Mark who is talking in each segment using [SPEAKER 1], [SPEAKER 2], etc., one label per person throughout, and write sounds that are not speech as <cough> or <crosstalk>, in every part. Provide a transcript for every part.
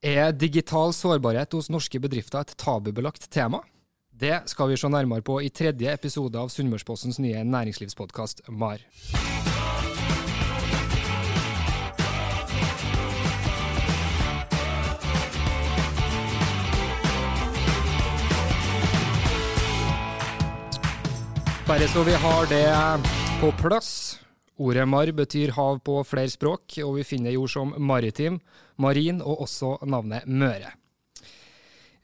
[SPEAKER 1] Er digital sårbarhet hos norske bedrifter et tabubelagt tema? Det skal vi se nærmere på i tredje episode av Sunnmørspostens nye næringslivspodkast MAR. Bare så vi har det på plass. Ordet mar betyr hav på flere språk, og vi finner ord som maritim, marin og også navnet Møre.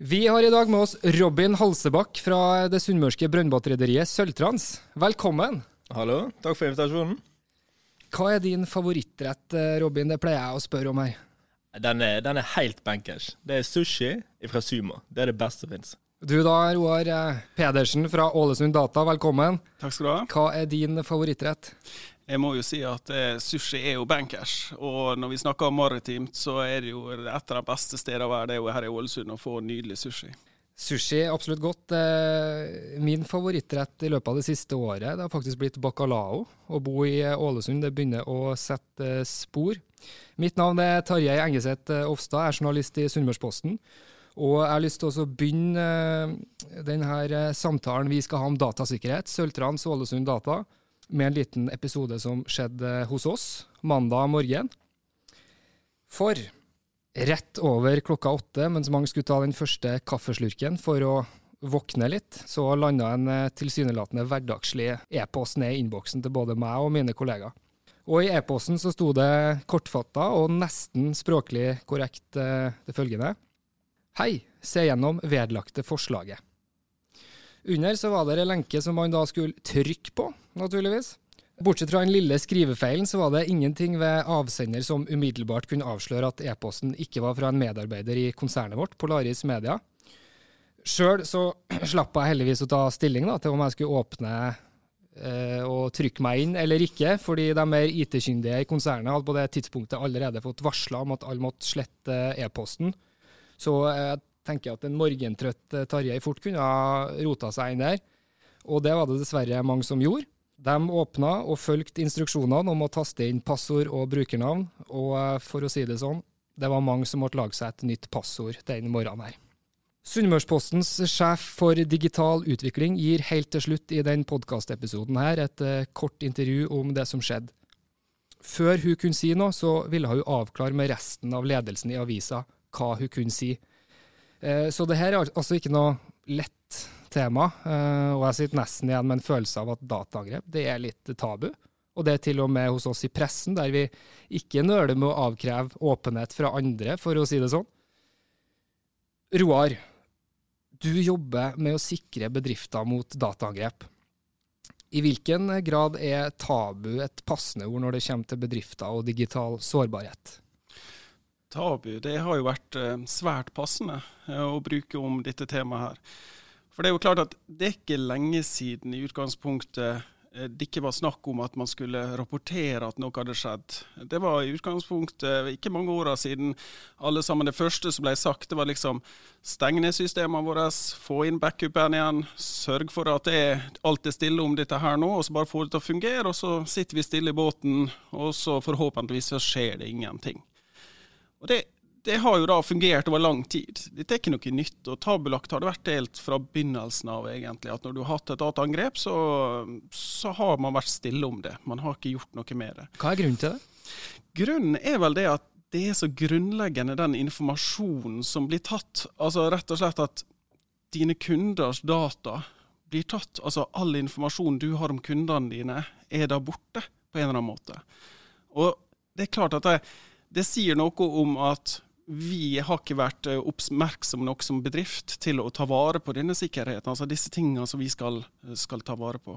[SPEAKER 1] Vi har i dag med oss Robin Halsebakk fra det sunnmørske brønnbåtrederiet Sølvtrans. Velkommen.
[SPEAKER 2] Hallo, takk for invitasjonen.
[SPEAKER 1] Hva er din favorittrett, eh, Robin? Det pleier jeg å spørre om her.
[SPEAKER 2] Den er, den er helt bankers. Det er sushi fra Sumo. Det er det beste som fins.
[SPEAKER 1] Du da, Roar eh, Pedersen fra Ålesund Data, velkommen.
[SPEAKER 3] Takk skal du ha.
[SPEAKER 1] Hva er din favorittrett?
[SPEAKER 3] Jeg må jo si at eh, sushi er jo bankers. Og når vi snakker om maritimt, så er det jo et av de beste stedene å være. Det er jo her i Ålesund å få nydelig sushi.
[SPEAKER 1] Sushi er absolutt godt. Eh, Min favorittrett i løpet av det siste året det har faktisk blitt bacalao. Å bo i Ålesund det begynner å sette spor. Mitt navn er Tarjei Engeseth Ofstad, er journalist i Sunnmørsposten. Og jeg har lyst til å begynne eh, denne samtalen vi skal ha om datasikkerhet, Søltrans Ålesund Data, med en liten episode som skjedde hos oss mandag morgen. For rett over klokka åtte, mens mange skulle ta den første kaffeslurken for å våkne litt, så landa en eh, tilsynelatende hverdagslig e-post ned i innboksen til både meg og mine kollegaer. Og i e-posten så sto det kortfatta og nesten språklig korrekt eh, det følgende. Hei, se gjennom vedlagte forslaget. Under så var det en lenke som man da skulle trykke på, naturligvis. Bortsett fra den lille skrivefeilen, så var det ingenting ved avsender som umiddelbart kunne avsløre at e-posten ikke var fra en medarbeider i konsernet vårt, Polaris Media. Sjøl så <clears throat> slapp jeg heldigvis å ta stilling da, til om jeg skulle åpne eh, og trykke meg inn eller ikke, fordi de mer IT-kyndige i konsernet hadde på det tidspunktet allerede fått varsla om at alle måtte slette e-posten. Så jeg tenker jeg at en morgentrøtt eh, Tarjei fort kunne ha rota seg inn der. Og det var det dessverre mange som gjorde. De åpna og fulgte instruksjonene om å taste inn passord og brukernavn, og eh, for å si det sånn, det var mange som måtte lage seg et nytt passord den morgenen her. Sunnmørspostens sjef for digital utvikling gir helt til slutt i den podkastepisoden her et eh, kort intervju om det som skjedde. Før hun kunne si noe, så ville hun avklare med resten av ledelsen i avisa hva hun kunne si. Eh, Så det her er altså ikke noe lett tema, eh, og jeg sitter nesten igjen med en følelse av at dataangrep det er litt tabu. Og det er til og med hos oss i pressen, der vi ikke nøler med å avkreve åpenhet fra andre, for å si det sånn. Roar, du jobber med å sikre bedrifter mot dataangrep. I hvilken grad er tabu et passende ord når det kommer til bedrifter og digital sårbarhet?
[SPEAKER 3] Tabu det har jo vært eh, svært passende eh, å bruke om dette temaet her. For det er jo klart at det er ikke lenge siden i utgangspunktet eh, det ikke var snakk om at man skulle rapportere at noe hadde skjedd. Det var i utgangspunktet ikke mange åra siden alle sammen det første som ble sagt, det var liksom steng ned systemene våre, få inn backupen igjen, sørg for at det alt er stille om dette her nå, og så bare få det til å fungere. Og så sitter vi stille i båten, og så forhåpentligvis så skjer det ingenting. Og det, det har jo da fungert over lang tid. Dette er ikke noe nytt. og Tabulagt har det vært helt fra begynnelsen av, egentlig. At når du har hatt et dataangrep, så, så har man vært stille om det. Man har ikke gjort noe med det.
[SPEAKER 1] Hva er grunnen til det?
[SPEAKER 3] Grunnen er vel det at det er så grunnleggende den informasjonen som blir tatt. Altså rett og slett at dine kunders data blir tatt. Altså all informasjon du har om kundene dine, er da borte på en eller annen måte. Og det er klart at det, det sier noe om at vi har ikke vært eh, oppmerksomme nok som bedrift til å ta vare på denne sikkerheten, altså disse tingene som vi skal, skal ta vare på.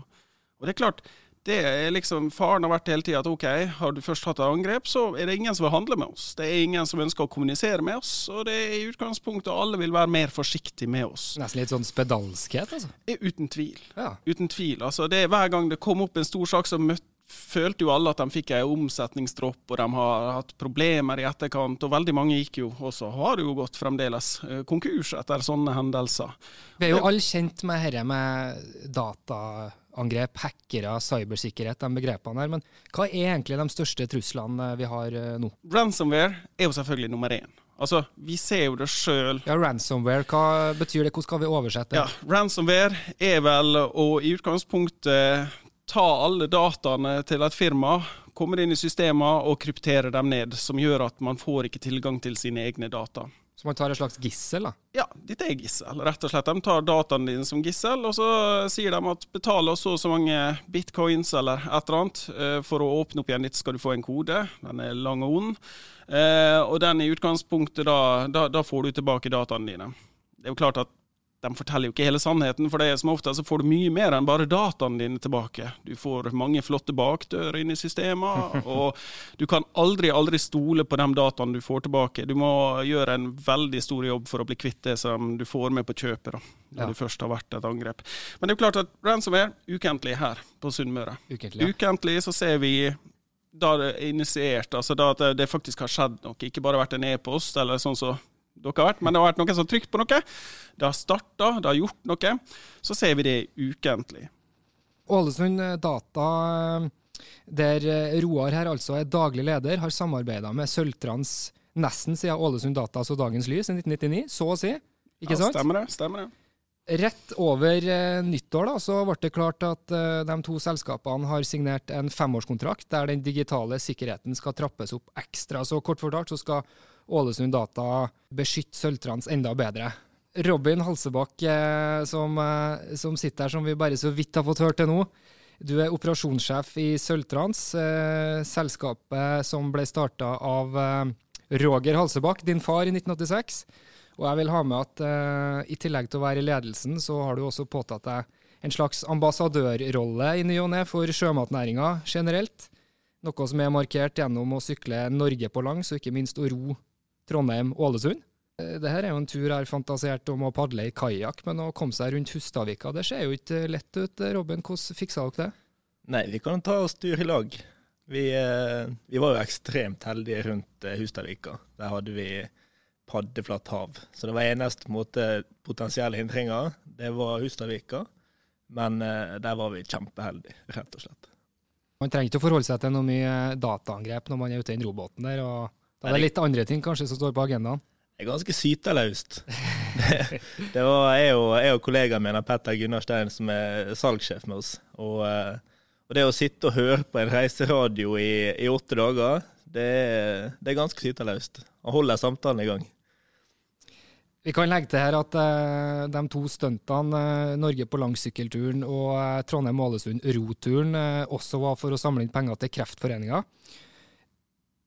[SPEAKER 3] Og det er klart, det er liksom, Faren har vært hele tida at OK, har du først hatt et angrep, så er det ingen som vil handle med oss. Det er ingen som ønsker å kommunisere med oss, og det er i utgangspunktet alle vil være mer forsiktige med oss.
[SPEAKER 1] Nesten litt sånn spedalskhet, altså?
[SPEAKER 3] Uten tvil.
[SPEAKER 1] Ja.
[SPEAKER 3] Uten tvil. Altså, det er Hver gang det kom opp en stor sak, så møtte følte jo alle at de fikk en omsetningsdropp, og de har hatt problemer i etterkant. Og veldig mange gikk jo og så har jo gått fremdeles, eh, konkurs etter sånne hendelser.
[SPEAKER 1] Vi er jo alle kjent med dette med dataangrep, hackere, cybersikkerhet, de begrepene her. Men hva er egentlig de største truslene vi har eh, nå?
[SPEAKER 3] Ransomware er jo selvfølgelig nummer én. Altså, Vi ser jo det sjøl.
[SPEAKER 1] Ja, ransomware, hva betyr det? Hvordan skal vi oversette det?
[SPEAKER 3] Ja, Ransomware er vel å i utgangspunktet ta alle dataene til et firma, kommer inn i systemene og krypterer dem ned, som gjør at man får ikke tilgang til sine egne data.
[SPEAKER 1] Så man tar et slags gissel, da?
[SPEAKER 3] Ja, dette er gissel. Rett og slett. De tar dataene dine som gissel, og så sier de at betal oss så og så mange bitcoins eller et eller annet eh, for å åpne opp igjen ditt, skal du få en kode. Den er lang og ond. Eh, og den i utgangspunktet, da, da, da får du tilbake dataene dine. Det er jo klart at de forteller jo ikke hele sannheten, for det er som ofte så får du mye mer enn bare dataene dine tilbake. Du får mange flotte bakdører inn i systemet, <laughs> og du kan aldri, aldri stole på de dataene du får tilbake. Du må gjøre en veldig stor jobb for å bli kvitt det som du får med på kjøpet, da, når ja. det først har vært et angrep. Men det er jo klart at ransomware ukentlig her på Sunnmøre.
[SPEAKER 1] Ukentlig, ja.
[SPEAKER 3] ukentlig så ser vi da det er initiert, altså da at det faktisk har skjedd noe, ikke bare vært en e-post eller sånn så dere har vært, men det har vært noen som har trykt på noe. Det har starta, det har gjort noe. Så ser vi det ukentlig.
[SPEAKER 1] Ålesund Data, der Roar her altså er daglig leder, har samarbeida med Sølvtrans nesten siden Ålesund Data så dagens lys i 1999, så å si. Ikke ja, sant?
[SPEAKER 3] Stemmer det. stemmer det.
[SPEAKER 1] Rett over eh, nyttår da, så ble det klart at eh, de to selskapene har signert en femårskontrakt der den digitale sikkerheten skal trappes opp ekstra. Så kort fortalt så skal Ålesund Data beskytte Sølvtrans enda bedre. Robin Halsebakk, eh, som, eh, som, sitter her, som vi bare så vidt har fått hørt til nå. Du er operasjonssjef i Sølvtrans, eh, selskapet som ble starta av Roger Halsebakk, din far, i 1986. Og jeg vil ha med at i tillegg til å være i ledelsen, så har du også påtatt deg en slags ambassadørrolle i ny og ne for sjømatnæringa generelt. Noe som er markert gjennom å sykle Norge på langs, og ikke minst å ro Trondheim-Ålesund. Eh, Dette er jo en tur jeg har fantasert om å padle i kajakk, men å komme seg rundt Hustadvika det ser jo ikke lett ut. Robin, hvordan fiksa dere det?
[SPEAKER 2] Nei, vi kan ta oss tur i lag. Vi, eh, vi, var jo ekstremt heldige rundt eh, Hustadvika. Der hadde vi paddeflatt hav. Så det var eneste måte potensielle hindringer, det var Hustadvika. Men der var vi kjempeheldige, rett og slett.
[SPEAKER 1] Man trenger ikke å forholde seg til noe mye dataangrep når man er ute i den robåten der. og da er det litt andre ting kanskje som står på agendaen?
[SPEAKER 2] Det er ganske syteløst. det, <laughs> det var jeg og, jeg og kollegaen min, Petter Gunnar Stein, som er salgssjef med oss. Og, eh, og, det å sitte og høre på en reiseradio i, i åtte dager, det, det, er ganske syteløst. Og holder samtalen i gang.
[SPEAKER 1] Vi kan legge til her at uh, de to stuntene, uh, Norge på langsykkelturen og uh, Trondheim-Ålesund roturen, også var for å samle inn penger til Kreftforeninga.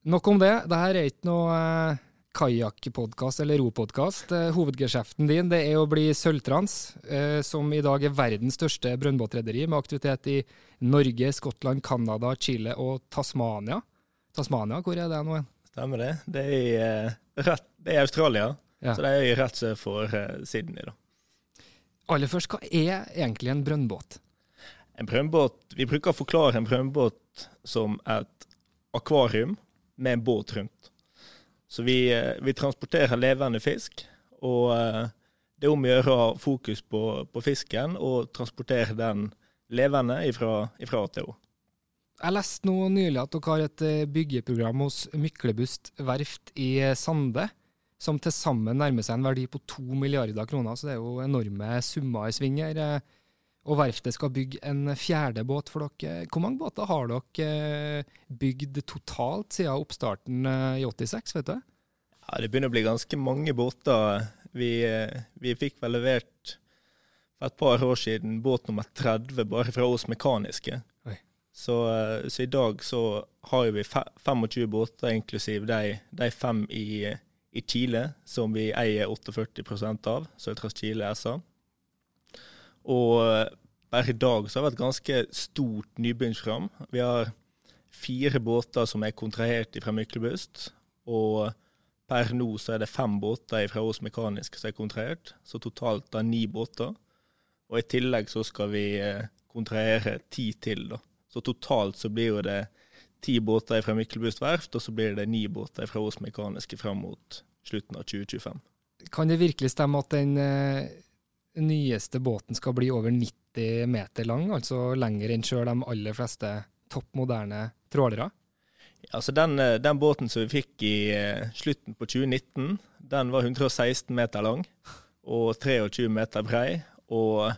[SPEAKER 1] Nok om det. Dette er ikke noe eh, kajakkpodkast eller ropodkast. Eh, hovedgeskjeften din det er å bli Sølvtrans, eh, som i dag er verdens største brønnbåtrederi, med aktivitet i Norge, Skottland, Canada, Chile og Tasmania. Tasmania, hvor er det nå?
[SPEAKER 2] Stemmer det. Det er, i, eh, rett, det er Australia, ja. så det er rett sør for uh, Sydney. da.
[SPEAKER 1] Aller først, hva er egentlig en brønnbåt?
[SPEAKER 2] En brønnbåt, Vi bruker å forklare en brønnbåt som et akvarium med en båt rundt. Så vi, eh, vi transporterer levende fisk, og eh, det er om å gjøre å ha fokus på, på, fisken og transportere den levende ifra, til Å.
[SPEAKER 1] Jeg leste nå nylig at dere har et eh, byggeprogram hos Myklebust verft i Sande, som til sammen nærmer seg en verdi på to milliarder kroner, så det er jo enorme summer i sving her. Og verftet skal bygge en fjerde båt for dere. Hvor mange båter har dere bygd totalt siden oppstarten i 86, vet du?
[SPEAKER 2] Ja, Det begynner å bli ganske mange båter. Vi, vi fikk vel levert for et par år siden båt nummer 30 bare fra oss mekaniske. Så, så, i dag så har vi 25 båter, inklusiv de, de fem i, i, Chile, som vi eier 48% av, Søltras Chile SA. Og bare i dag så har vi et ganske stort nybegynnsprogram. Vi har fire båter som er kontrahert fra Myklebust, og per nå så er det fem båter fra oss mekaniske som er kontrahert, så totalt da ni båter. Og i tillegg så skal vi eh, kontrahere ti til, da. Så totalt så blir jo det ti båter fra Myklebust verft, og så blir det ni båter fra oss mekaniske fram mot slutten av 2025.
[SPEAKER 1] Kan det virkelig stemme at den eh, nyeste båten skal bli over 90 meter lang, altså lenger enn sjøl de aller fleste topp moderne trålere?
[SPEAKER 2] Altså den, eh, den, båten som vi fikk i uh, slutten på 2019, den var 116 meter lang og 23 meter brei og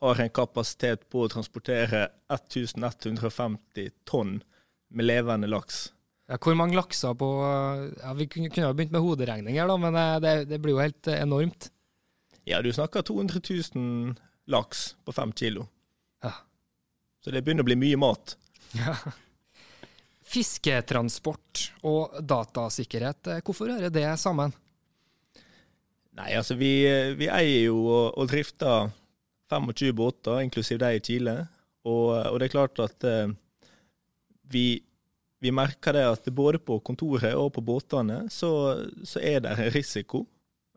[SPEAKER 2] har en kapasitet på å transportere 1150 tonn med levende laks.
[SPEAKER 1] Ja, hvor mange lakser på ja, Vi kunne ha begynt med hoderegning her, da, men eh, det, det, blir jo helt eh, enormt.
[SPEAKER 2] Ja, du snakker 200 000 laks på fem kilo. Ja. Så det begynner å bli mye mat. Ja.
[SPEAKER 1] Fisketransport og datasikkerhet, eh, hvorfor hører det sammen?
[SPEAKER 2] Nei, altså vi, vi eier jo og, og, drifter 25 båter, inklusiv de i Chile. Og, og, det er klart at eh, vi, vi, merker det at både på kontoret og på båtene så, så er det en risiko.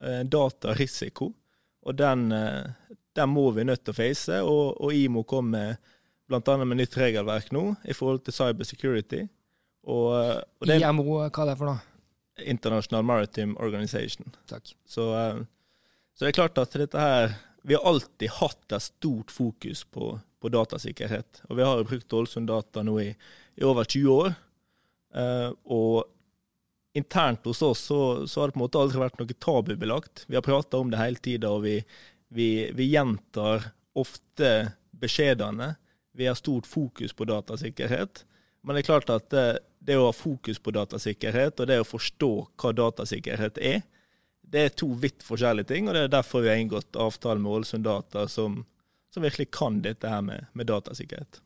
[SPEAKER 2] En datarisiko. Og den, eh, den, må vi nødt til å face. Og, og IMO kommer bl.a. med nytt regelverk nå i forhold til cyber security.
[SPEAKER 1] Og, og det, IMO, hva er det for noe?
[SPEAKER 2] International Maritime Organization.
[SPEAKER 1] Takk.
[SPEAKER 2] Så, eh, så, det er klart at dette her Vi har alltid hatt et stort fokus på, på datasikkerhet. Og vi har brukt Ålesund Data nå i, i, over 20 år. Uh, og internt hos oss så, så, har det på en måte aldri vært noe tabubelagt. Vi har prata om det hele tida, og vi, vi, vi, gjentar ofte beskjedene. Vi har stort fokus på datasikkerhet. Men det er klart at det, det å ha fokus på datasikkerhet og det å forstå hva datasikkerhet er, det er to vidt forskjellige ting. og Det er derfor vi har inngått avtale med Ålesund Data, som, som, virkelig kan dette her med, med, datasikkerhet.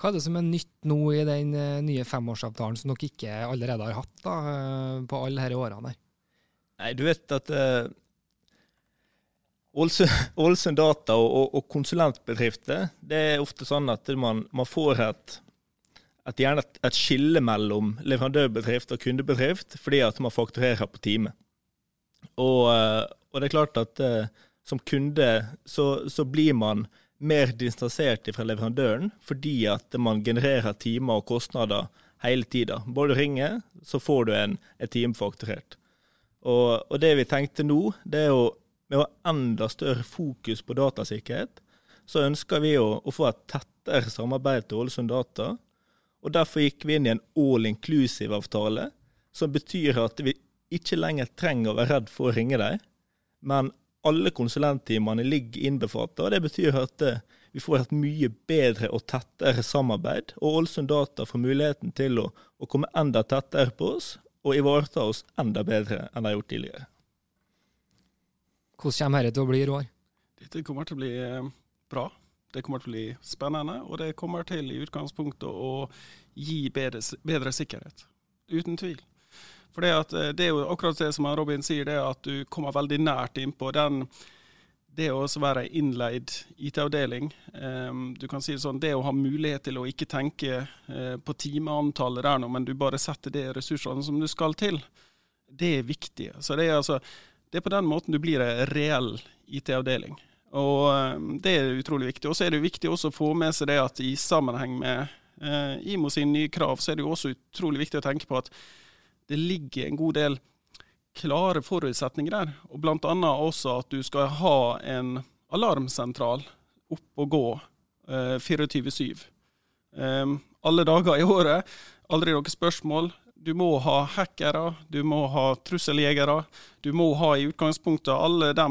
[SPEAKER 1] Hva er det som er nytt nå i den eh, nye femårsavtalen som dere ikke allerede har hatt da, eh, på alle disse årene? her?
[SPEAKER 2] Nei, du vet at uh, Data og, og, og, konsulentbedrifter, det er ofte sånn at man, man får et et, et, skille mellom leverandørbedrift og kundebedrift, fordi at man fakturerer på time. Og, eh, og det er klart at uh, som kunde så, så, blir man mer distansert fra leverandøren fordi at man genererer timer og kostnader hele tida. Du ringer, så får du en, et time fakturert. Og, og, det vi tenkte nå, det er jo med å ha enda større fokus på datasikkerhet, så ønsker vi å, å få et tettere samarbeid til Ålesund Data og Derfor gikk vi inn i en all inclusive-avtale, som betyr at vi ikke lenger trenger å være redd for å ringe deg, men alle konsulenttimene ligger innbefattet. og Det betyr at eh, vi får et mye bedre og tettere samarbeid, og Ålesund Data får muligheten til å, å komme enda tettere på oss og ivareta oss enda bedre enn de har gjort tidligere.
[SPEAKER 1] Hvordan kommer dette til å bli, Roar?
[SPEAKER 3] Dette kommer til å bli eh, bra. Det kommer til å bli spennende, og det kommer til i utgangspunktet å gi bedre, bedre sikkerhet. Uten tvil. For det, at, eh, det, er jo akkurat det som Robin sier, det at du kommer veldig nært innpå den det å være innleid IT-avdeling. Um, du kan si Det sånn, det å ha mulighet til å ikke tenke uh, på timeantallet der nå, men du bare setter de ressursene som du skal til, det er viktig. Så det er, altså, det er på den måten du blir en reell IT-avdeling. Og ehm, Det er utrolig viktig. Og så er det viktig også å få med seg det at i sammenheng med eh, IMO sine nye krav, så er det jo også utrolig viktig å tenke på at det ligger en god del klare forutsetninger der. Og annet også at du skal ha en alarmsentral opp og gå eh, 24-7. Eh, alle dager i året, aldri noe spørsmål. Du må ha hackere, du må ha trusseljegere. Du må ha i utgangspunktet alle de,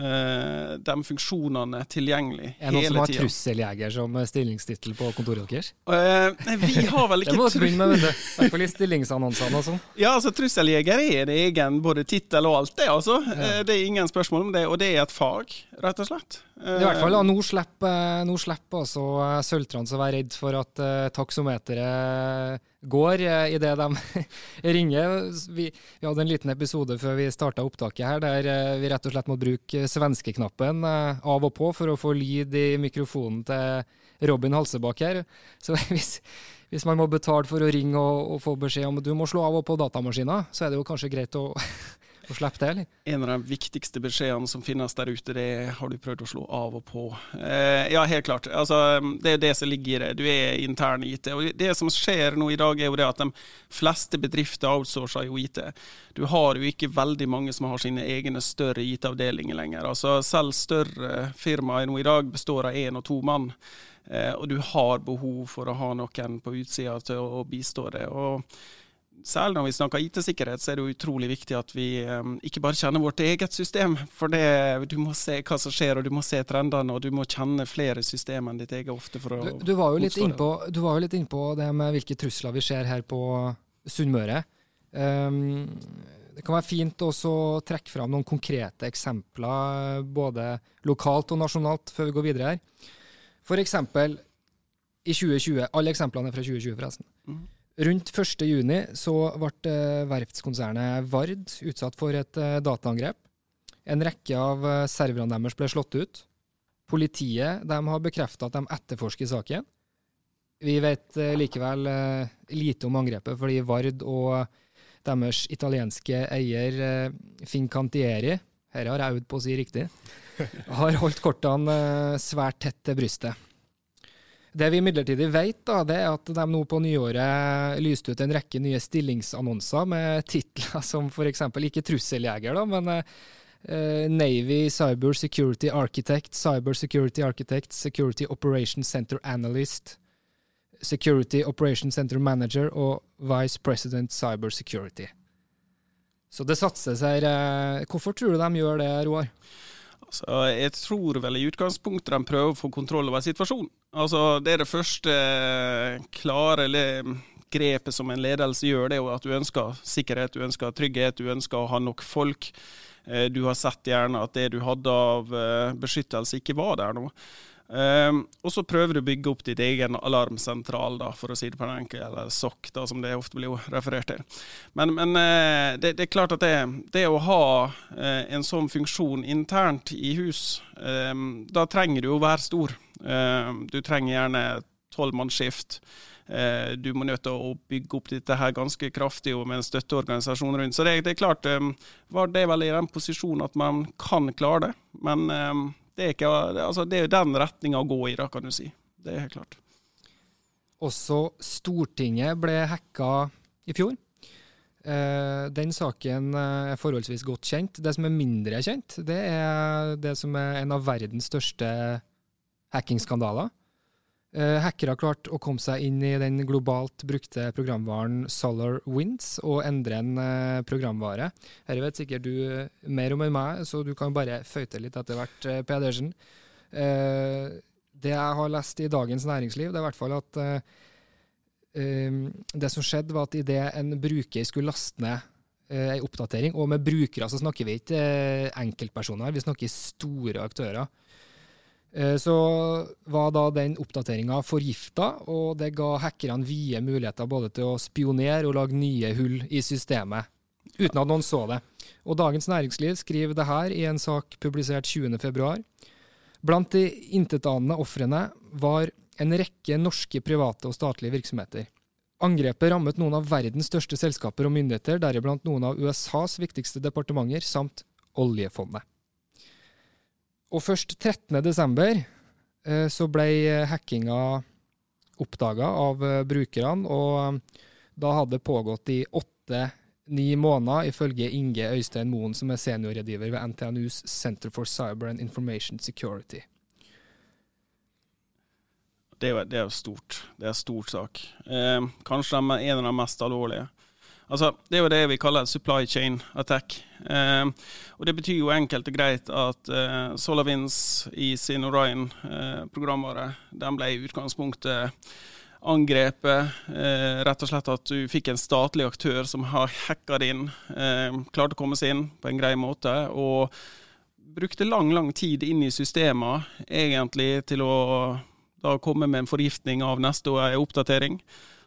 [SPEAKER 3] eh, de funksjonene tilgjengelig
[SPEAKER 1] Er det noen som har
[SPEAKER 3] tida.
[SPEAKER 1] trusseljeger som stillingstittel på kontoret deres?
[SPEAKER 3] Uh, vi har vel <laughs> ikke Det
[SPEAKER 1] må dere begynne med. <laughs> I hvert fall i stillingsannonsene og sånn.
[SPEAKER 3] Ja, altså Trusseljeger er en egen både tittel og alt, det. altså. Ja. Det er ingen spørsmål om det, og det er et fag, rett og slett.
[SPEAKER 1] I hvert fall, da, Nå slipper, nå slipper altså eh, Sølvtrans å være redd for at taksometeret går i idet de <laughs> ringer. Vi, vi hadde en liten episode før vi starta opptaket her, der eh, vi rett og slett må bruke svenskeknappen eh, av og på for å få lyd i mikrofonen til Robin Halsebakk her. <laughs> Så hvis, hvis man må betale for å ringe og, og få beskjed om at du må slå av og på datamaskina, så er det jo kanskje greit å, å slippe det, eller?
[SPEAKER 3] En av de viktigste beskjedene som finnes der ute, det har du prøvd å slå av og på. Eh, ja, helt klart. Altså, det er det som ligger i det. Du er intern IT. Og det som skjer nå i dag, er jo det at de fleste bedrifter outsourcer jo IT. Du har jo ikke veldig mange som har sine egne større IT-avdelinger lenger. Altså, selv større firmaer nå i dag består av én og to mann. Eh, og du har behov for å ha noen på utsida til å bistå det. og Særlig når vi snakker IT-sikkerhet, så er det utrolig viktig at vi um, ikke bare kjenner vårt eget system. For det, du må se hva som skjer, og du må se trendene, og du må kjenne flere system enn ditt eget ofte for å
[SPEAKER 1] Du, du, var jo litt innpå, du var jo litt innpå det med hvilke trusler vi ser her på Sunnmøre. Um, det kan være fint også å trekke fram noen konkrete eksempler, både lokalt og nasjonalt, før vi går videre her. For eksempel i 2020. Alle eksemplene er fra 2020, forresten.
[SPEAKER 3] Mhm.
[SPEAKER 1] Rundt 1. juni så ble eh, verftskonsernet Vard utsatt for et eh, dataangrep. En rekke av eh, serverne deres ble slått ut. Politiet har bekrefta at de etterforsker saken. Vi vet likevel lite om angrepet, fordi Vard og deres italienske eier Fincantieri, her har jeg øvd på å si riktig, <laughs> har holdt kortene svært tett til brystet. Det vi imidlertid vet, da, det er at de nå på nyåret lyste ut en rekke nye stillingsannonser med titler som f.eks. ikke trusseljeger, da, men uh, Navy Cyber Security Architect, Cyber Security Architect, Security Operations Center Analyst, Security Operations Center Manager og Vice President Cyber Security. Så det satses her. eh, Hvorfor tror du de gjør det, Roar?
[SPEAKER 3] Altså, jeg tror vel i utgangspunktet de prøver å få kontroll over situasjonen. Altså, det er det første eh, klare grepet som en ledelse gjør, det er jo at du ønsker sikkerhet, du ønsker trygghet, du ønsker å ha nok folk. Eh, Du har sett gjerne at det du hadde av eh, beskyttelse, ikke var der nå. Um, og så prøver du å bygge opp ditt egen alarmsentral, da, for å si det på den enkelte, eller SOC, da, som det ofte blir jo referert til. Men, men eh, det, det er klart at det, det å ha eh, en sånn funksjon internt i hus, um, da trenger du å være stor. Um, du trenger gjerne tolvmannsskift. Eh, du må nødt til å bygge opp dette her ganske kraftig og med en støtteorganisasjon rundt. Så det, det er klart, var det vel i den posisjonen at man kan klare det. Men det er, ikke, altså, det er den retninga å gå i, da, kan du si. Det er helt klart.
[SPEAKER 1] Også Stortinget ble hacka i fjor. Eh, den saken eh, er forholdsvis godt kjent. Det som er mindre kjent, det er det som er en av verdens største hackingskandaler. Eh, hackere har klart å komme seg inn i den globalt brukte programvaren Solar Winds og endre en eh, programvare. Dette vet sikkert du eh, mer om enn meg, så du kan bare føye til litt etter hvert, Pedersen. Det jeg har lest i Dagens Næringsliv, det er i hvert fall at det som skjedde, var at idet en bruker skulle laste ned en oppdatering, og med brukere så snakker vi ikke enkeltpersoner, vi snakker store aktører. Eh, Så var da den oppdateringa forgifta, og det ga hackerne vide muligheter både til å spionere og lage nye hull i systemet, uten at noen så det. Og Dagens Næringsliv skriver det her i en sak publisert 20.2. Blant de intetanende ofrene var en rekke norske private og statlige virksomheter. Angrepet rammet noen av verdens største selskaper og myndigheter, deriblant noen av USAs viktigste departementer, samt oljefondet. Og først 13.12. så ble eh, hackinga oppdaga av eh, brukerne, og eh, da hadde det pågått i åtte-ni måneder, ifølge Inge Øystein Moen, som er seniorrådgiver ved NTNUs Center for Cyber and Information Security.
[SPEAKER 3] Det er jo stort. Det er en stor sak. Eh, kanskje en av de mest alvorlige. Altså, det er jo det vi kaller supply chain attack. Eh, og Det betyr jo enkelt og greit at eh, SolarWinds i sin Orion-programvare eh, den ble i utgangspunktet angrepet. Eh, rett og slett at du fikk en statlig aktør som har hacka det inn. Eh, klarte å komme seg inn på en grei måte. og brukte lang, lang tid inn i systemet egentlig til å da komme med en forgiftning av neste oppdatering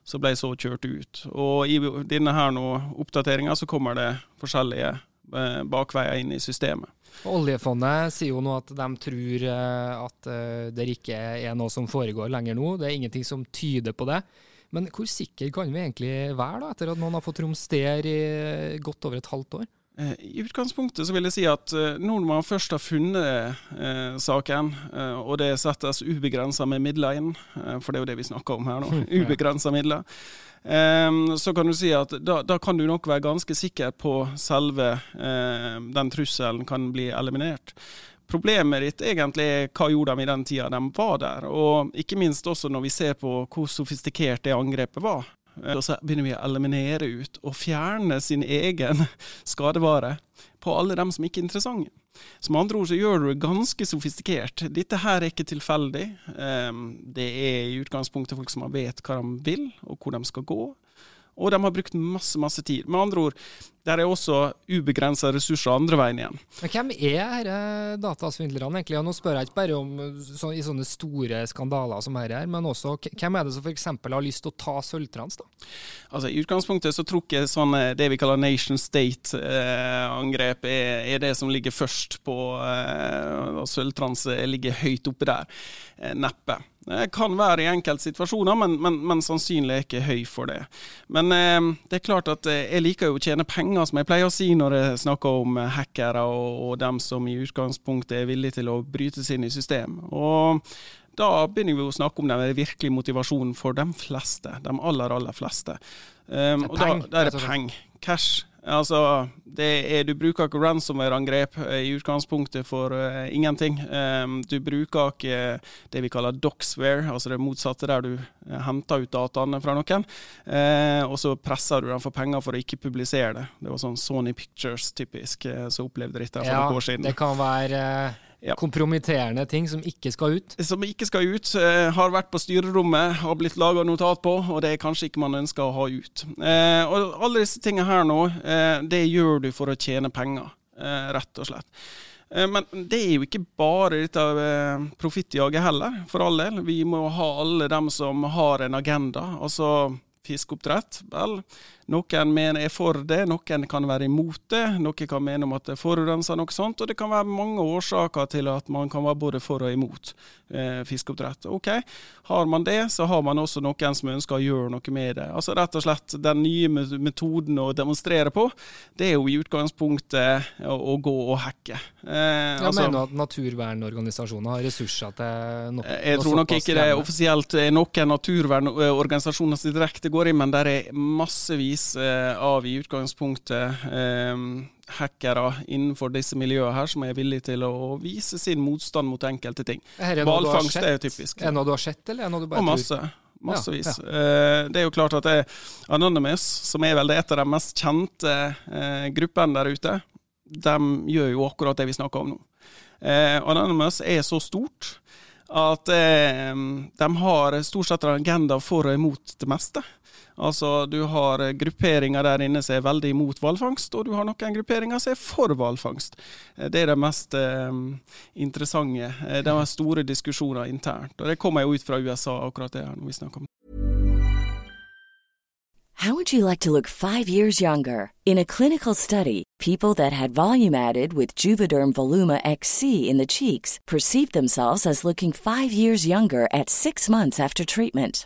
[SPEAKER 3] så ble jeg så kjørt ut. Og i denne her oppdateringa så kommer det forskjellige eh, bakveier inn i systemet.
[SPEAKER 1] Oljefondet sier jo nå at de tror eh, at eh, det ikke er noe som foregår lenger nå. Det er ingenting som tyder på det. Men hvor sikker kan vi egentlig være, da, etter at noen har fått romstere i godt over et halvt år?
[SPEAKER 3] Eh, I utgangspunktet så vil jeg si at eh, når man først har funnet eh, saken, eh, og det settes ubegrensa med midler inn, eh, for det er jo det vi snakker om her nå, <laughs> <laughs> ubegrensa midler, eh, så kan du si at da, da, kan du nok være ganske sikker på selve den trusselen kan bli eliminert. Problemet ditt egentlig er hva gjorde de i den tida de var der, og ikke minst også når vi ser på hvor sofistikert det angrepet var. Eh, og så begynner vi å eliminere ut og fjerne sin egen <laughs> skadevare på alle dem som ikke er interessante. Så med andre ord så gjør du det ganske sofistikert. Dette her er ikke tilfeldig. Ehm, det er i utgangspunktet folk som vet hva de vil, og hvor de skal gå. Og de har brukt masse masse tid. Med andre ord, der er også ubegrensa ressurser andre veien igjen.
[SPEAKER 1] Men Hvem er disse datasvindlerne egentlig? Og nå spør jeg ikke bare om så, i sånne store skandaler som dette, men også hvem er det som f.eks. har lyst til å ta sølvtrans? da?
[SPEAKER 3] Altså I utgangspunktet så tror jeg sånn, det vi kaller nation state-angrep eh, er, er, det som ligger først på eh, Sølvtrans ligger høyt oppe der. Eh, neppe. Det kan være i enkelte situasjoner, men, men, men sannsynlig er ikke høy for det. Men eh, det er klart at eh, jeg liker jo å tjene penger, som jeg pleier å si når jeg snakker om eh, hackere og, og dem som i utgangspunktet er villige til å bryte seg inn i system. Og da begynner vi å snakke om den virkelige motivasjonen for de fleste. De aller, aller fleste. Um, og da, da, er det penger. Cash. Altså, er, du bruker ikke ransomware-angrep eh, i utgangspunktet for uh, ingenting. Um, du bruker ikke det vi kaller doxware, altså det motsatte, der du uh, henter ut dataene fra noen, uh, og så presser du dem for penger for å ikke publisere det. Det var sånn Sony Pictures typisk som opplevde dette for ja, noen år siden.
[SPEAKER 1] Det kan være ja. kompromitterende ting som ikke skal ut?
[SPEAKER 3] Som ikke skal ut. Eh, har vært på styrerommet, har blitt laga notat på, og det er kanskje ikke man ønsker å ha ut. Eh, og alle disse tingene her nå, eh, det gjør du for å tjene penger, eh, rett og slett. Men det er jo ikke bare dette profittjaget heller, for all del. Vi må ha alle dem som har en agenda. altså fiskeoppdrett. Vel, noen mener er for det, noen kan være imot det. Noen kan mene om at det forurenser noe sånt. Og det kan være mange årsaker til at man kan være både for og imot eh, fiskeoppdrett. Ok, Har man det, så har man også noen som ønsker å gjøre noe med det. Altså rett og slett Den nye metoden å demonstrere på, det er jo i utgangspunktet å, å gå og hacke.
[SPEAKER 1] Eh, jeg altså, mener at naturvernorganisasjoner har ressurser til
[SPEAKER 3] noe? Jeg tror nok ikke det er offisielt noen naturvernorganisasjoner som direkte går inn, men der er massevis bildebevis eh, av i utgangspunktet eh, hackere innenfor disse miljøene her som er villige til å vise sin motstand mot enkelte ting. Hvalfangst er jo typisk.
[SPEAKER 1] Er det noe du har sett, eller er det noe du bare
[SPEAKER 3] Og masse. Massevis. Ja, ja. Eh, det er jo klart at det er Anonymous, som er vel det et av de mest kjente eh, gruppene der ute, de gjør jo akkurat det vi snakker om nå. Eh, Anonymous er så stort at de har stort sett en agenda for og imot det meste. Altså, Du har eh, grupperinger der inne som er veldig imot hvalfangst, og du har noen grupperinger som er for hvalfangst. Eh, det er det mest eh, interessante. Eh, er store diskusjoner internt. Og Det kommer jo ut fra USA, akkurat det her når vi snakker om
[SPEAKER 4] How would you like to look five years younger? In a clinical study, people that had volume added with Juvederm Voluma XC in the cheeks perceived themselves as looking five years younger at six months after treatment.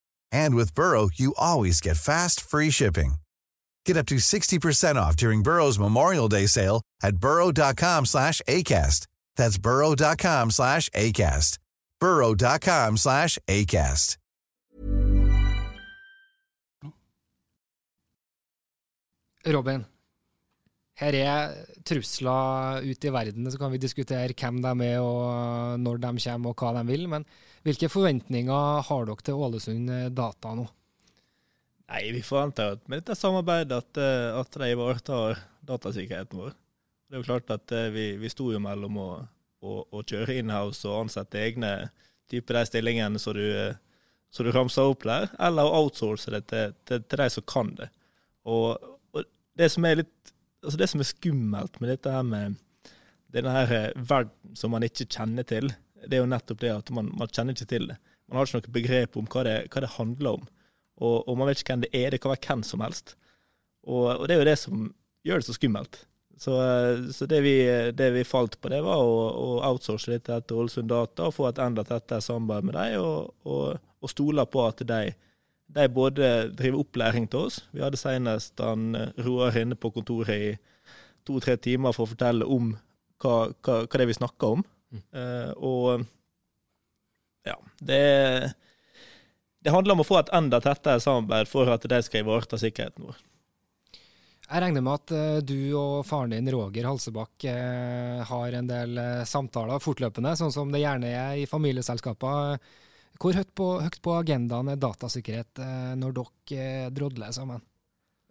[SPEAKER 5] And with Burrow, you always get fast, free shipping. Get up to 60% off during Burrow's Memorial Day sale at burrow.com slash ACAST. That's burrow.com slash ACAST. burrow.com slash ACAST.
[SPEAKER 1] Robin, her er trusler ute i verden, så kan vi diskutere hvem de er, og når de kommer og hva de vil. Men hvilke forventninger har dere til Ålesund Data nå?
[SPEAKER 2] Nei, Vi forventer at med dette samarbeidet at, eh, at de ivaretar datasikkerheten vår. Det er jo klart at eh, vi, vi sto jo mellom å, å, å kjøre inhouse og ansette egne typer de stillingene som du, eh, du ramsa opp der, eller å outsource det til, til, til de som kan det. Og, og det som er litt altså det som er skummelt med dette her med denne her verden som man ikke kjenner til, det er jo nettopp det at man, man kjenner ikke til det. Man har ikke noe begrep om hva det, hva det handler om. Og, og, man vet ikke hvem det er. Det kan være hvem som helst. Og, og det er jo det som gjør det så skummelt. Så, så det, vi, det, vi, falt på, det var å, å outsource dette til Ålesund Data og få et enda tettere samarbeid med dem, og, og, og stole på at de, de, både driver opplæring til oss. Vi hadde senest han Roar inne på kontoret i to-tre timer for å fortelle om hva, hva, hva det er vi snakker om. Uh, og ja, det det handler om å få et enda tettere samarbeid for at de skal ivareta sikkerheten vår.
[SPEAKER 1] Jeg regner med at uh, du og faren din Roger Halsebakk uh, har en del samtaler fortløpende, sånn som det gjerne er i familieselskaper. Hvor høyt på, høyt på agendaen er datasikkerhet når dere drodler sammen?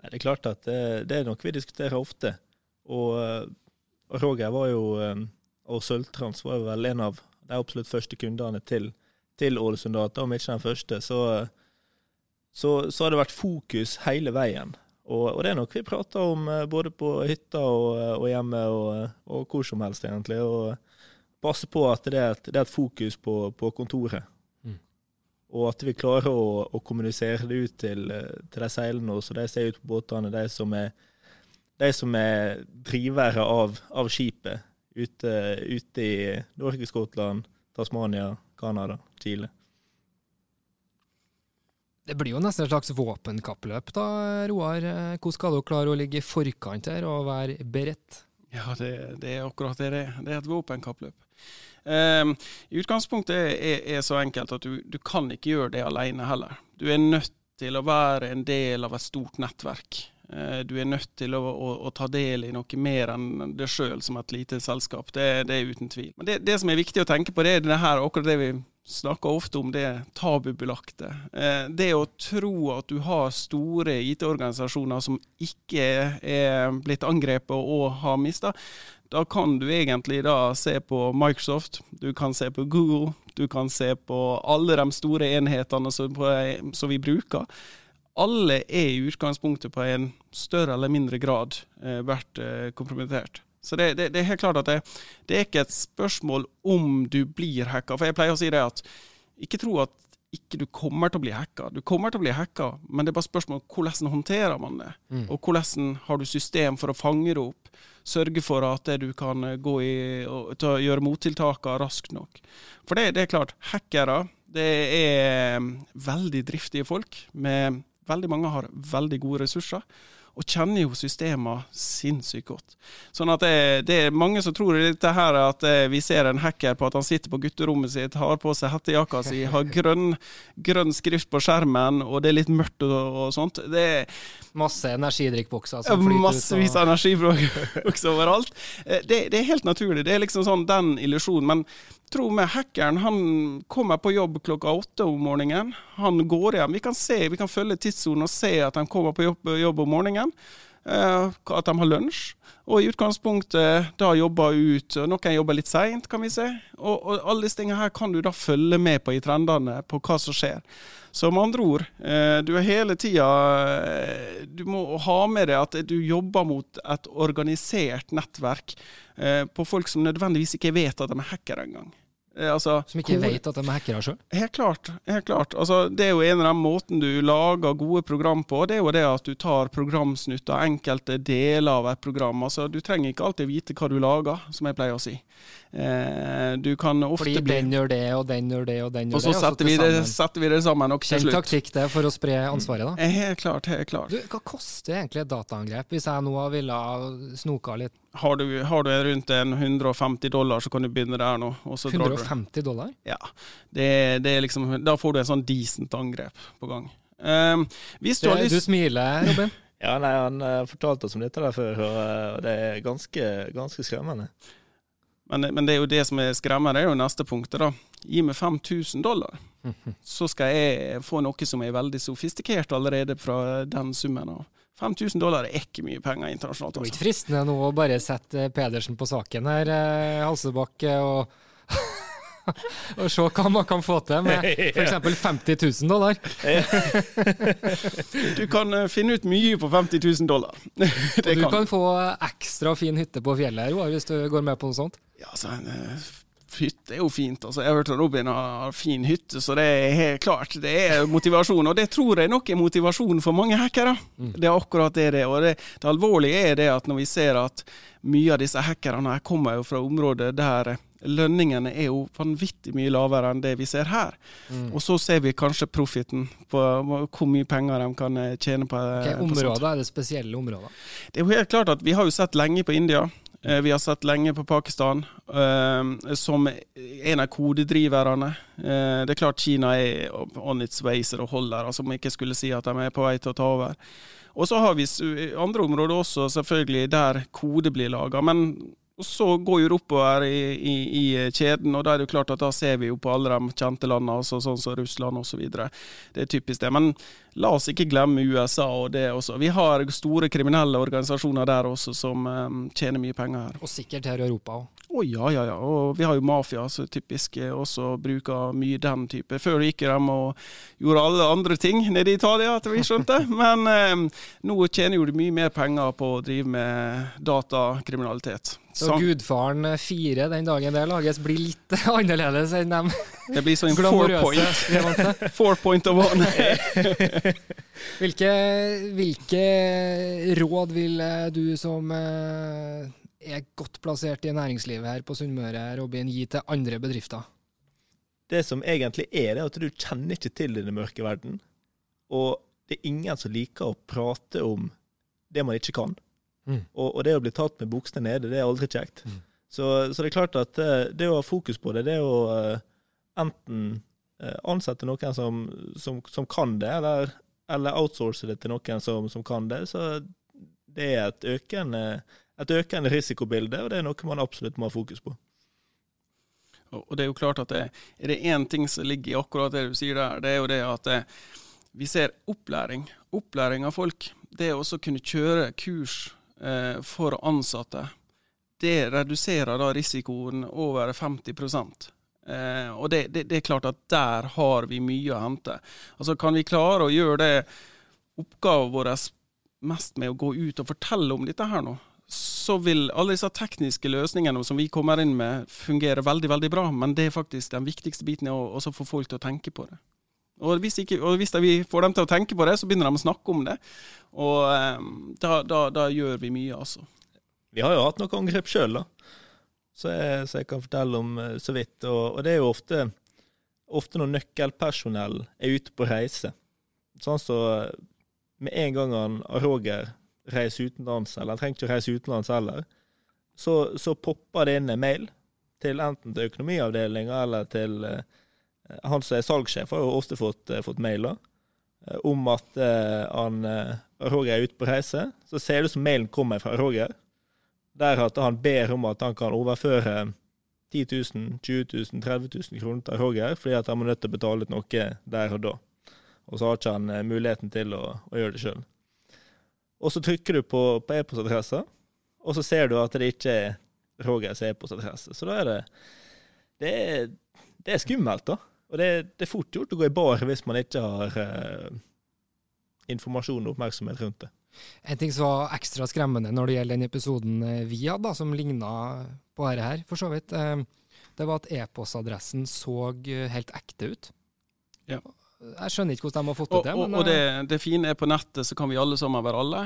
[SPEAKER 2] Det er klart at det er noe vi diskuterer ofte. Og Roger var jo, og Sølvtrans var vel en av de absolutt første kundene til til Ålesund Data, om ikke den første, så, så, så, har det vært fokus hele veien. Og, og, det er noe vi prater om eh, både på hytta og, og hjemme og, og, hvor som helst, egentlig. Og passe på at det er et, det er et fokus på, på kontoret. Mm. Og at vi klarer å, å kommunisere det ut til, til de seilende så de ser ut på båtene, de som er, de som er drivere av, av skipet ute, ute i Norge, Skottland, Tasmania, Canada, Chile.
[SPEAKER 1] Det blir jo nesten et slags våpenkappløp da, Roar. Hvordan skal dere klare å ligge i forkant her og være beredt?
[SPEAKER 3] Ja, det, det er akkurat det det er. Det er et våpenkappløp. Um, I utgangspunktet er, er, er så enkelt at du, du, kan ikke gjøre det alene heller. Du er nødt til å være en del av et stort nettverk. Uh, du er nødt til å, å, å, ta del i noe mer enn det sjøl som et lite selskap. Det, det, er uten tvil. Men det, det, som er viktig å tenke på, det er det her, akkurat det vi snakker ofte om det tabubelagte. Eh, det å tro at du har store IT-organisasjoner som ikke er blitt angrepet og har mista, da kan du egentlig da se på Microsoft, du kan se på Google, du kan se på alle de store enhetene som vi bruker. Alle er i utgangspunktet på en større eller mindre grad eh, vært eh, kompromittert. Så det, det, det, er helt klart at det, det, er ikke et spørsmål om du blir hacka. For jeg pleier å si det at ikke tro at ikke du kommer til å bli hacka. Du kommer til å bli hacka, men det er bare spørsmål om hvordan håndterer man det. Mm. Og hvordan har du system for å fange det opp, sørge for at du kan gå i og ta, gjøre mottiltakene raskt nok. For det, det er klart, hackere det er veldig driftige folk. med Veldig mange har veldig gode ressurser og kjenner jo systemene sinnssykt godt. Sånn at det, det, er mange som tror dette her at eh, vi ser en hacker på at han sitter på gutterommet sitt, har på seg hettejakka si, har grønn, grønn, skrift på skjermen, og det er litt mørkt og, og sånt. Det er
[SPEAKER 1] Masse energidrikkbokser som flyter
[SPEAKER 3] ut. Massevis av energibokser overalt. Eh, det, det, er helt naturlig. Det er liksom sånn den illusjonen. Men tro meg, hackeren han kommer på jobb klokka åtte om morgenen. Han går hjem. Vi kan se, vi kan følge tidssonen og se at han kommer på jobb, jobb om morgenen. Uh, at de har lunsj. Og i utgangspunktet da jobber ut. Noen jobber litt seint, kan vi se. Og, og, alle disse tingene her kan du da følge med på i trendene, på hva som skjer. Så med andre ord, uh, du er hele tida uh, Du må ha med deg at du jobber mot et organisert nettverk på folk som nødvendigvis ikke vet at de er hackere engang.
[SPEAKER 1] Eh, altså, som ikke vet at de er hackere sjøl?
[SPEAKER 3] Helt klart. helt klart. Altså, det er jo en av de måten du lager gode program på. Det er jo det at du tar programsnutter, enkelte deler av et program. Altså, du trenger ikke alltid vite hva du lager, som jeg pleier å si. Eh, du kan ofte
[SPEAKER 1] Fordi
[SPEAKER 3] bli
[SPEAKER 1] den gjør det, og den gjør det, og den gjør
[SPEAKER 3] det. Og så setter, vi det, setter vi det sammen nok
[SPEAKER 1] til slutt. taktikk det for å spre ansvaret, da.
[SPEAKER 3] Eh, helt klart, helt klart.
[SPEAKER 1] Du, hva koster egentlig et dataangrep, hvis jeg nå ville snoka litt?
[SPEAKER 3] Har du, har du rundt en 150 dollar, så kan du begynne der nå.
[SPEAKER 1] 150 dollar?
[SPEAKER 3] Ja. Det, det er liksom, da får du en sånn decent angrep på gang. Um,
[SPEAKER 1] du, det, lyst... du smiler, Robin. <laughs>
[SPEAKER 2] ja, nei, Han uh, fortalte oss om dette der før, og det er ganske, ganske skremmende.
[SPEAKER 3] Men, men, det er jo det som er skremmende, det er jo neste punktet. da. Gi meg 5000 dollar, <laughs> så skal jeg få noe som er veldig sofistikert allerede fra den summen. av. 5000 dollar er ikke mye penger internasjonalt.
[SPEAKER 1] Det er ikke fristende nå å bare sette Pedersen på saken her, Halsebakke Halsebakk, og og se hva man kan få til med f.eks. 50 000 dollar. <laughs>
[SPEAKER 3] du kan eh, finne ut mye på 50 000 dollar. <laughs>
[SPEAKER 1] og du kan. kan. få ekstra fin hytte på fjellet her, hvis du går med på noe sånt.
[SPEAKER 3] Ja, så en uh, hytte er jo fint. Altså, jeg har hørt Robin har fin hytte, så det er helt klart. Det er motivasjon, og det tror jeg nok er motivasjon for mange hackere. Mm. Det er akkurat det det er. Og det, det alvorlige er det at når vi ser at mye av disse hackerne her kommer jo fra områder der lønningene er jo vanvittig mye lavere enn det vi ser her. Mm. Og så ser vi kanskje profiten på hvor mye penger de kan eh, tjene på.
[SPEAKER 1] Okay, områder, er det spesielle områder?
[SPEAKER 3] Det er jo helt klart at Vi har jo sett lenge på India. Eh, vi har sett lenge på Pakistan som en av kodedriverne. Det er klart Kina er on its way så det holder, altså om ikke skulle si at de er på vei til å ta over. Og så har vi andre områder også, selvfølgelig, der kode blir laga. Men og så går jo det oppover i, i, i, kjeden, og da er det jo klart at da ser vi jo på alle de kjente landene, altså sånn som Russland osv. Det er typisk det. Men la oss ikke glemme USA og det også. Vi har store kriminelle organisasjoner der også som um, tjener mye penger her.
[SPEAKER 1] Og sikkert her i Europa òg.
[SPEAKER 3] Å oh, ja, ja, ja. Og vi har jo mafia som typisk eh, også bruker mye den type. Før gikk de og gjorde alle andre ting nede i Italia, etter vi skjønte. <laughs> Men eh, nå tjener jo de mye mer penger på å drive med datakriminalitet.
[SPEAKER 1] Så Gudfaren 4 den dagen det lages, blir litt <laughs> annerledes enn dem
[SPEAKER 3] Det blir sånn four point. <laughs> four point of one.
[SPEAKER 1] hvilke, hvilke, råd vil du som eh, er godt plassert i næringslivet her på Sunnmøre, Robin, gi til andre bedrifter?
[SPEAKER 2] Det som egentlig er, det er at du kjenner ikke til denne mørke verden. Og det er ingen som liker å prate om det man ikke kan. Mm. Og, og, det å bli tatt med buksene nede, det er aldri kjekt. Mm. Så, så, det er klart at eh, det å ha fokus på det, det er å uh, enten uh, ansette noen som, som, som kan det, eller, eller, outsource det til noen som, som kan det. Så det er et økende et økende risikobilde, og det er noe man absolutt må ha fokus på.
[SPEAKER 3] Og det Er jo klart at det, er det én ting som ligger i akkurat det du sier der, det er jo det at eh, vi ser opplæring. Opplæring av folk. Det å kunne kjøre kurs eh, for ansatte, det reduserer da risikoen over 50 eh, Og det, det, det, er klart at der har vi mye å hente. Altså Kan vi klare å gjøre det oppgaven vår mest med å gå ut og fortelle om dette her nå, så vil alle disse tekniske løsningene som vi kommer inn med, fungere veldig veldig bra. Men det er faktisk den viktigste biten, å få folk til å tenke på det. Og hvis, ikke, og hvis vi får dem til å tenke på det, så begynner de å snakke om det. Og um, da, da, da, gjør vi mye, altså.
[SPEAKER 2] Vi har jo hatt noen angrep sjøl, da. Så jeg, så jeg, kan fortelle om eh, så vidt. Og, og det er jo ofte, ofte når nøkkelpersonell er ute på reise. Sånn så med en gang han Roger reiser utenlands, eller han trenger ikke reise utenlands heller, så, så popper det inn en mail til enten til økonomiavdelinga eller til uh, han som er salgssjef, har jo ofte fått, uh, fått mailer uh, om at han, Roger er ute på reise. Så ser ut som mailen kommer fra Roger, der at han ber om at han kan overføre 10 000, 20 000, 30 000 kroner til Roger, fordi at han må nødt til å betale ut noe der og da. Og så har ikke han muligheten til å, å gjøre det sjøl. Og så trykker du på, på e-postadressa, og så ser du at det ikke er Rogers e-postadresse. Så da er det det er, det er, skummelt, da. Og det, det, er fort gjort å gå i bar hvis man ikke har eh, informasjon og oppmerksomhet rundt det.
[SPEAKER 1] En ting som var ekstra skremmende når det gjelder den episoden eh, vi hadde, som ligna på dette her, for så vidt, eh, det var at e-postadressen så eh, helt ekte ut. Ja. Jeg skjønner ikke hvordan de har fått det til.
[SPEAKER 3] Og, og, og det, det, fine er på nettet så kan vi alle sammen være alle.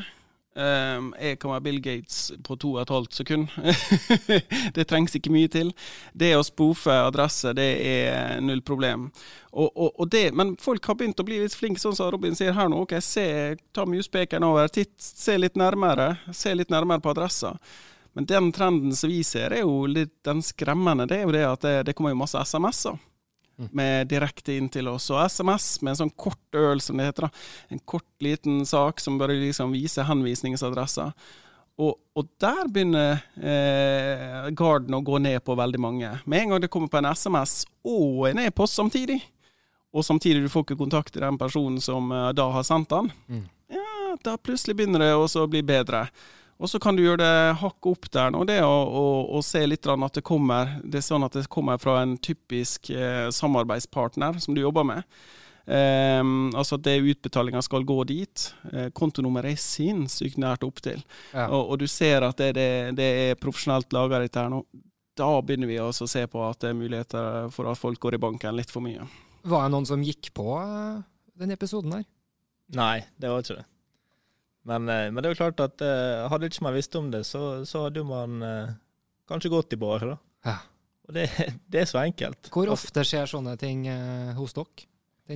[SPEAKER 3] Um, jeg kan være Bill Gates på to og et halvt sekund. <laughs> det trengs ikke mye til. Det å spoofe adresse, det er null problem. Og, og, og det, men folk har begynt å bli litt flinke, sånn som Robin sier her nå. ok, se, Ta muspekeren over, titt, se litt nærmere, se litt nærmere på adressa. Men den trenden som vi ser, er jo litt den skremmende. Det er jo det at det, det kommer jo masse SMS-er med direkte inn til oss. Og SMS med en sånn kort øl, som det heter. da. En kort, liten sak som bare liksom viser henvisningsadresser. Og, og, der begynner eh, garden å gå ned på veldig mange. Med en gang det kommer på en SMS og en e-post samtidig, og samtidig du får ikke kontakt til den personen som eh, da har sendt den, mm. ja, da plutselig begynner det å bli bedre. Og så kan du gjøre det hakket opp der nå, det å, å, å, se litt at det kommer Det er sånn at det kommer fra en typisk eh, samarbeidspartner som du jobber med. Eh, altså at det utbetalinga skal gå dit. Eh, kontonummeret er sinnssykt nært opptil. Ja. Og, og, du ser at det, det, det er profesjonelt laga, dette her nå. Da begynner vi også å se på at det er muligheter for at folk går i banken litt for mye.
[SPEAKER 1] Var det noen som gikk på denne den episoden her?
[SPEAKER 2] Nei, det var ikke det. Men, eh, men, det er jo klart at uh, hadde ikke man visst om det, så, så hadde man uh, kanskje gått i bar. da. Ja. Og det, <laughs> det, er så enkelt.
[SPEAKER 1] Hvor altså- ofte skjer sånne ting uh, hos dere?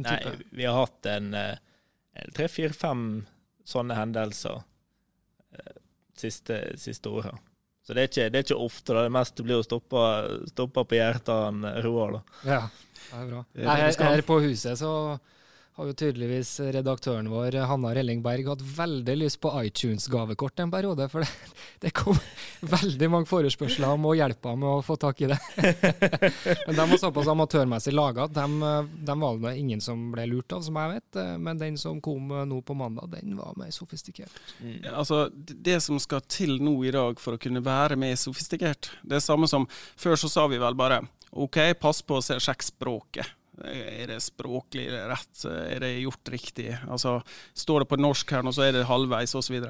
[SPEAKER 2] Nei, vi har hatt en tre, fire, fem sånne hendelser siste, siste året. Så det er, ikke, det er ikke ofte. da. Det meste blir å stoppe på hjertet av Roar. da.
[SPEAKER 1] Ja, det er bra. Her, her på huset så har jo tydeligvis redaktøren vår Hanna Rellingberg hatt veldig lyst på iTunes-gavekort en periode. For det, det, kom veldig mange forespørsler om å hjelpe henne med å få tak i det. <laughs> Men de var såpass amatørmessig laga at de, de, var det ingen som ble lurt av, som jeg vet. Men den som kom nå på mandag, den var mer sofistikert.
[SPEAKER 3] Mm. Altså, Det som skal til nå i dag for å kunne være mer sofistikert, det er samme som før så sa vi vel bare OK, pass på å sjekke språket. Er det språklig rett? Er det gjort riktig? Altså, Står det på norsk her nå, så er det halvveis, osv.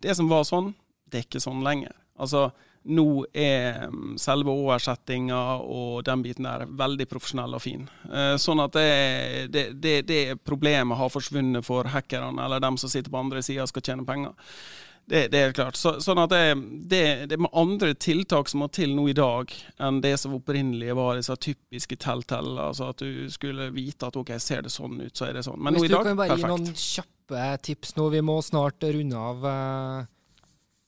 [SPEAKER 3] Det som var sånn, det er ikke sånn lenger. Altså, nå er mm, selve oversettinga og den biten der veldig profesjonell og fin. Eh, sånn at det, det, det, det problemet har forsvunnet for hackerne, eller dem som sitter på andre sida og skal tjene penger. Det, det, er klart. Så, sånn at det, det, det er andre tiltak som må til nå i dag, enn det som opprinnelig var disse typiske telltell. Altså at du skulle vite at OK, ser det sånn ut, så er det sånn.
[SPEAKER 1] Men Hvis nå i dag, perfekt. Hvis du kan bare perfekt. gi noen kjappe tips nå, vi må snart runde av.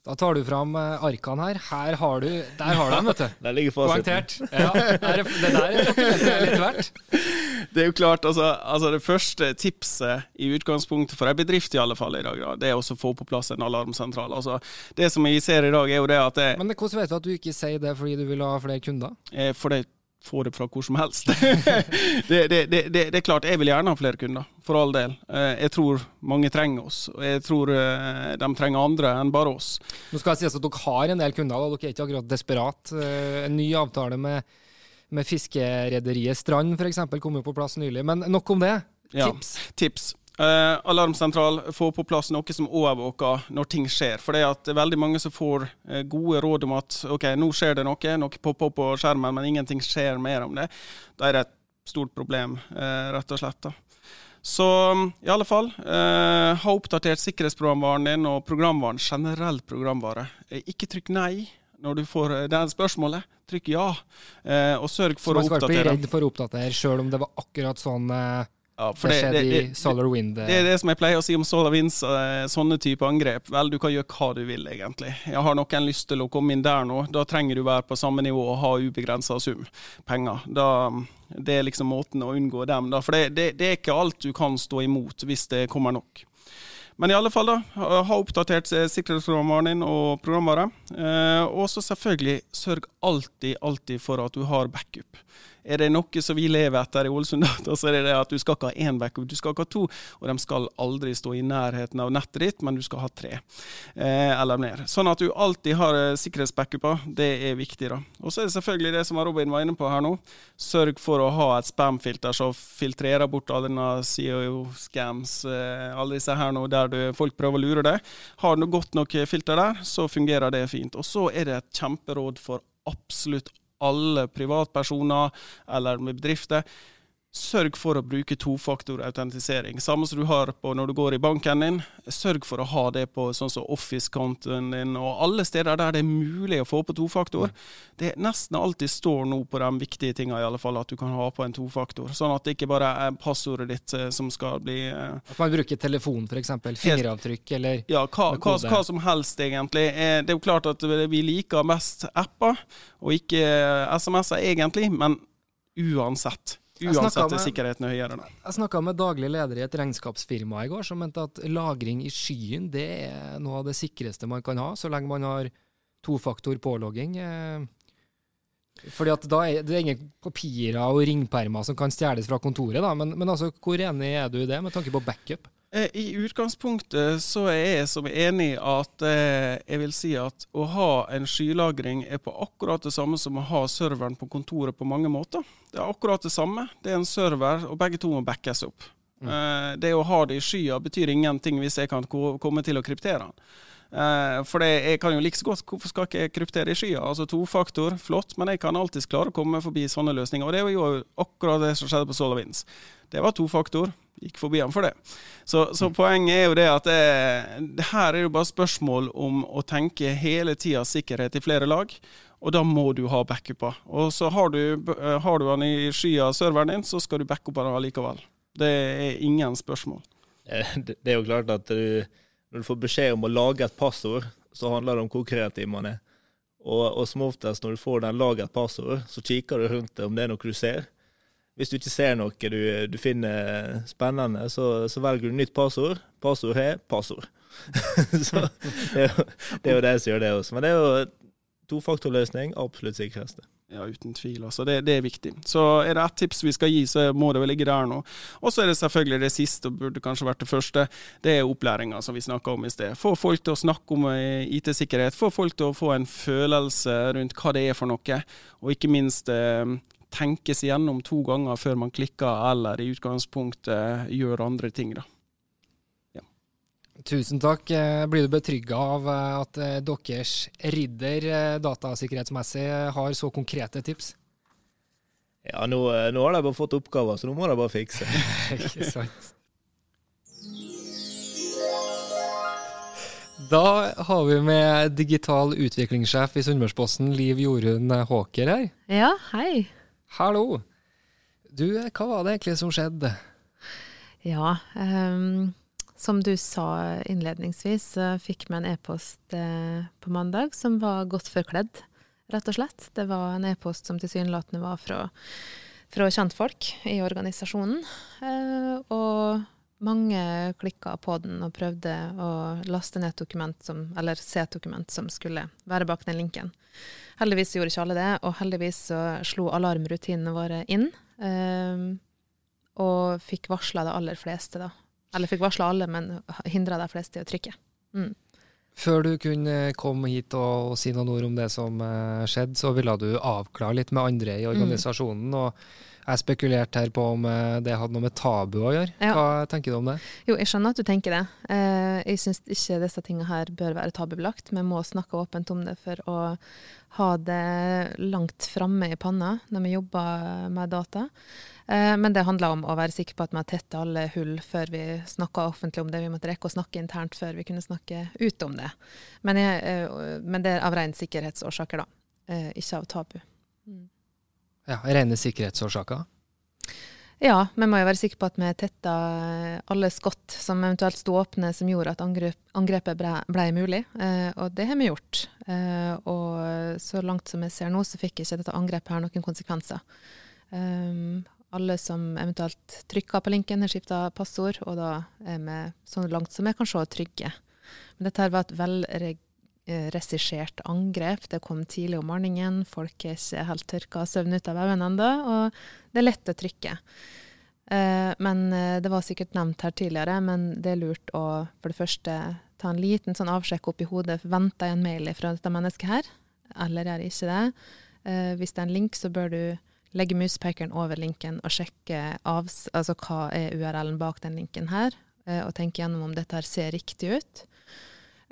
[SPEAKER 1] Da tar du fram eh, arkene her. Her har du Der har du dem, vet du. <laughs>
[SPEAKER 2] Der ligger
[SPEAKER 1] Poengtert. Ja, det der er litt verdt. <laughs>
[SPEAKER 3] Det er jo klart, altså, altså, Det første tipset i utgangspunktet for en bedrift i alle fall i dag, da, det er å få på plass en alarmsentral. Altså, det som vi ser i dag, er jo det at det,
[SPEAKER 1] Men hvordan vet du at du ikke sier det fordi du vil ha flere kunder?
[SPEAKER 3] Eh, for det få det fra hvor som helst. <laughs> det, det, det, det, er klart, jeg vil gjerne ha flere kunder, for all del. Eh, jeg tror mange trenger oss, og jeg tror eh, de trenger andre enn bare oss.
[SPEAKER 1] Nå skal jeg si at Dere har en del kunder, og dere er ikke akkurat desperat. Eh, en ny avtale med, med fiskerederiet Strand f.eks. kom jo på plass nylig. Men nok om det. Tips?
[SPEAKER 3] Ja, tips. Uh, alarmsentral få på plass noe som overvåker når ting skjer. For det er veldig mange som får uh, gode råd om at ok, nå skjer det noe, noe popper opp på skjermen, men ingenting skjer mer om det. Da er det et stort problem, uh, rett og slett. da. Så i alle fall, eh, ha oppdatert sikkerhetsprogramvaren din og programvaren, generelt programvare. Eh, ikke trykk nei når du får eh, det spørsmålet. Trykk ja, eh, og sørg for å
[SPEAKER 1] oppdatere. Så man skal ikke
[SPEAKER 3] bli
[SPEAKER 1] redd for å oppdatere, sjøl om det var akkurat sånn eh,
[SPEAKER 3] ja, det,
[SPEAKER 1] skjedde i Solar Wind.
[SPEAKER 3] Det er det som jeg pleier å si om Solar Winds, sånne type angrep. Vel, du kan gjøre hva du vil, egentlig. Jeg har noen lyst til å komme inn der nå. Da trenger du være på samme nivå og ha ubegrensa sum penger. Da, det er liksom måten å unngå dem. Da. For det, det, det er ikke alt du kan stå imot hvis det kommer nok. Men i alle fall, da. Ha oppdatert sikkerhetsprogrammeren din og programvare. Eh, og så selvfølgelig, sørg alltid, alltid for at du har backup. Er det noe som vi lever etter i Ålesund, <laughs> så er det det at du skal ikke ha én backup, du skal ikke ha to. Og de skal aldri stå i nærheten av nettet ditt, men du skal ha tre eh, eller mer. Sånn at du alltid har eh, sikkerhetsbackuper, det er viktig. da. Og så er det selvfølgelig det som Robin var inne på her nå. Sørg for å ha et spamfilter som filtrerer bort alle denne CEO-scams, eh, alle disse her nå der du, folk prøver å lure deg. Har du godt nok filter der, så fungerer det fint. Og så er det et kjemperåd for absolutt alle privatpersoner eller med bedrifter. Sørg for å bruke tofaktorautentisering. Samme som du har på når du går i banken din. Sørg for å ha det på sånn som Office-kontoen din, og alle steder der det er mulig å få på tofaktor. Det nesten alltid står nå på de viktige i alle fall, at du kan ha på en tofaktor. Sånn at det ikke bare er passordet ditt eh, som skal bli
[SPEAKER 1] eh, At man bruker telefon, f.eks. Fingeravtrykk, eller
[SPEAKER 3] Ja, hva, hva, hva, som helst, egentlig. Eh, det er jo klart at vi liker mest apper, og ikke SMS-er, egentlig. men uansett. Uansett er sikkerheten høyere. Da.
[SPEAKER 1] Jeg snakka med daglig leder i et regnskapsfirma i går, som mente at lagring i skyen det er noe av det sikreste man kan ha, så lenge man har tofaktor pålogging. Eh, fordi at da er det ingen papirer og ringpermer som kan stjeles fra kontoret, da. Men, men altså, hvor enig er du i det, med tanke på backup?
[SPEAKER 3] Eh, I utgangspunktet så er jeg som enig at eh, jeg vil si at å ha en skylagring er på akkurat det samme som å ha serveren på kontoret på mange måter. Det er akkurat det samme. Det er en server, og begge to må backes opp. Mm. Eh, det å ha det i skya betyr ingenting hvis jeg kan komme til å kryptere den. For det, jeg kan jo like så godt, hvorfor skal ikke jeg kryptere i skya? Altså Tofaktor, flott, men jeg kan alltids klare å komme forbi sånne løsninger. Og det var jo akkurat det som skjedde på SolarWinds. Det var tofaktor gikk forbi ham for det. Så, så mm. poenget er jo det at det, det, her er jo bare spørsmål om å tenke hele tida sikkerhet i flere lag. Og da må du ha backuper. Og så har du, har du den i skya serveren din, så skal du backupe den allikevel. Det er ingen spørsmål.
[SPEAKER 2] Det er jo klart at du, når du får beskjed om å lage et passord, så handler det om hvor kreativ man er. Og, og som oftest når du får den laget passord, så kikker du rundt om det er noe du ser. Hvis du ikke ser noe du, du finner spennende, så, så, velger du nytt passord. Passord er passord. <laughs> så det er, jo, det som gjør det også. Men det er jo tofaktorløsning, absolutt sikreste.
[SPEAKER 3] Ja, uten tvil. Også. Det, det, er viktig. Så er det ett tips vi skal gi, så må det vel ligge der nå. Og så er det selvfølgelig det siste, og burde kanskje vært det første. Det er opplæringa som vi snakka om i sted. Få folk til å snakke om eh, IT-sikkerhet. Få folk til å få en følelse rundt hva det er for noe. Og ikke minst eh, tenkes igjennom to ganger før man klikker, eller i utgangspunktet gjør andre ting. da.
[SPEAKER 1] Tusen takk. Eh, blir du betrygga av eh, at eh, deres ridder datasikkerhetsmessig har så konkrete tips?
[SPEAKER 2] Ja, nå, nå har de bare fått oppgaver, så nå må de bare fikse. <laughs> Ikke sant.
[SPEAKER 1] Da har vi med digital utviklingssjef i Sunnmørsposten, Liv Jorunn Håker her.
[SPEAKER 6] Ja, hei.
[SPEAKER 1] Hallo. Du, hva var det egentlig som skjedde?
[SPEAKER 6] Ja, um, som du sa innledningsvis, så fikk vi en e-post eh, på mandag som var godt forkledd, rett og slett. Det var en e-post som tilsynelatende var fra, fra kjentfolk i organisasjonen. Eh, og mange klikka på den og prøvde å laste ned dokument som, eller se et dokument som skulle være bak den linken. Heldigvis gjorde ikke alle det, og heldigvis så slo alarmrutinene våre inn. Um, og fikk varsla de aller fleste, da. Eller fikk varsla alle, men hindra de fleste i å trykke. Mm.
[SPEAKER 1] Før du kunne komme hit og, si noen ord om det som uh, skjedde, så ville du avklare litt med andre i organisasjonen. Mm. Og, Jeg spekulerte her på om eh, det hadde noe med tabu å gjøre.
[SPEAKER 6] Ja.
[SPEAKER 1] Hva tenker du om det?
[SPEAKER 6] Jo, jeg skjønner at du tenker det. Eh, jeg syns ikke disse tingene her bør være tabubelagt. Vi må snakke åpent om det for å ha det langt framme i panna når vi jobber med data. Eh, men det handler om å være sikker på at vi har tettet alle hull før vi snakka offentlig om det. Vi måtte rekke å snakke internt før vi kunne snakke ut om det. Men, jeg, eh, men det er av rene sikkerhetsårsaker, da. Eh, ikke av tabu.
[SPEAKER 1] Ja, Rene sikkerhetsårsaker?
[SPEAKER 6] Ja, vi må jo være sikre på at vi tetta alle skott som eventuelt sto åpne som gjorde at angrep, angrepet ble, ble mulig, eh, og det har vi gjort. Eh, og så langt som jeg ser nå, så fikk ikke dette angrepet her noen konsekvenser. Um, alle som eventuelt trykker på linken, har skifta passord, og da er vi så langt som vi kan se, trygge. Men dette var et velregissert angrep. Det kom tidlig om morgenen, folk er ikke helt tørka og søvn ut av øynene ennå, og det er lett å trykke. Eh, men eh, det var sikkert nevnt her tidligere, men det er lurt å for det første ta en liten sånn avsjekk opp i hodet. Venter jeg en mail fra dette mennesket her, eller gjør jeg ikke det? Eh, hvis det er en link, så bør du legge muspekeren over linken og sjekke av, altså hva er URL-en bak den linken her, eh, og tenke gjennom om dette her ser riktig ut.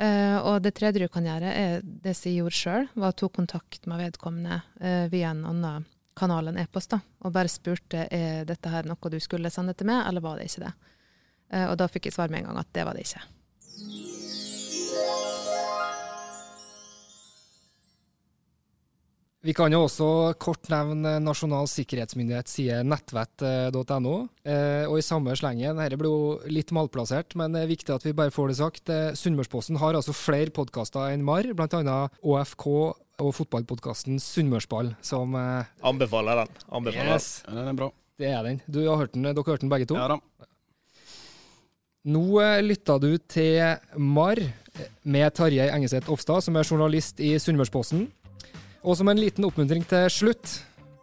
[SPEAKER 6] Eh, og det tredje du kan gjøre, er det som jeg gjorde sjøl, var å ta kontakt med vedkommende eh, via en annen kanal enn e-post, og bare spurte er dette her noe du skulle sende til meg, eller var det ikke det. Og da fikk jeg svar med en gang at det var det ikke.
[SPEAKER 1] Vi kan jo også kort nevne Nasjonal sikkerhetsmyndighet side nettvett.no. Eh, og i samme slengen, dette blir jo litt malplassert, men det er viktig at vi bare får det sagt. Eh, Sunnmørsposten har altså flere podkaster enn MAR, bl.a. ÅFK og fotballpodkasten Sunnmørsball, som eh,
[SPEAKER 2] Anbefaler den. Anbefaler
[SPEAKER 1] Yes,
[SPEAKER 3] den. den er bra.
[SPEAKER 1] det er den. Du har hørt den, dere har hørt den begge to?
[SPEAKER 3] Ja da.
[SPEAKER 1] Nå lytta du til MAR med Tarjei Engeseth Ofstad, som er journalist i Sunnmørsposten. Og som en liten oppmuntring til slutt,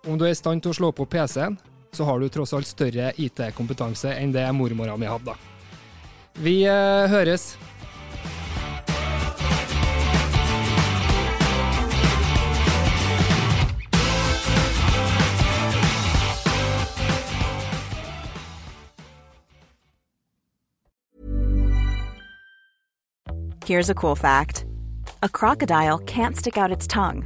[SPEAKER 1] om du er i stand til å slå på PC-en, så har du tross alt større IT-kompetanse enn det mormora mi hadde. Vi eh, høres.
[SPEAKER 7] Here's a cool fact a crocodile can't stick out its tongue.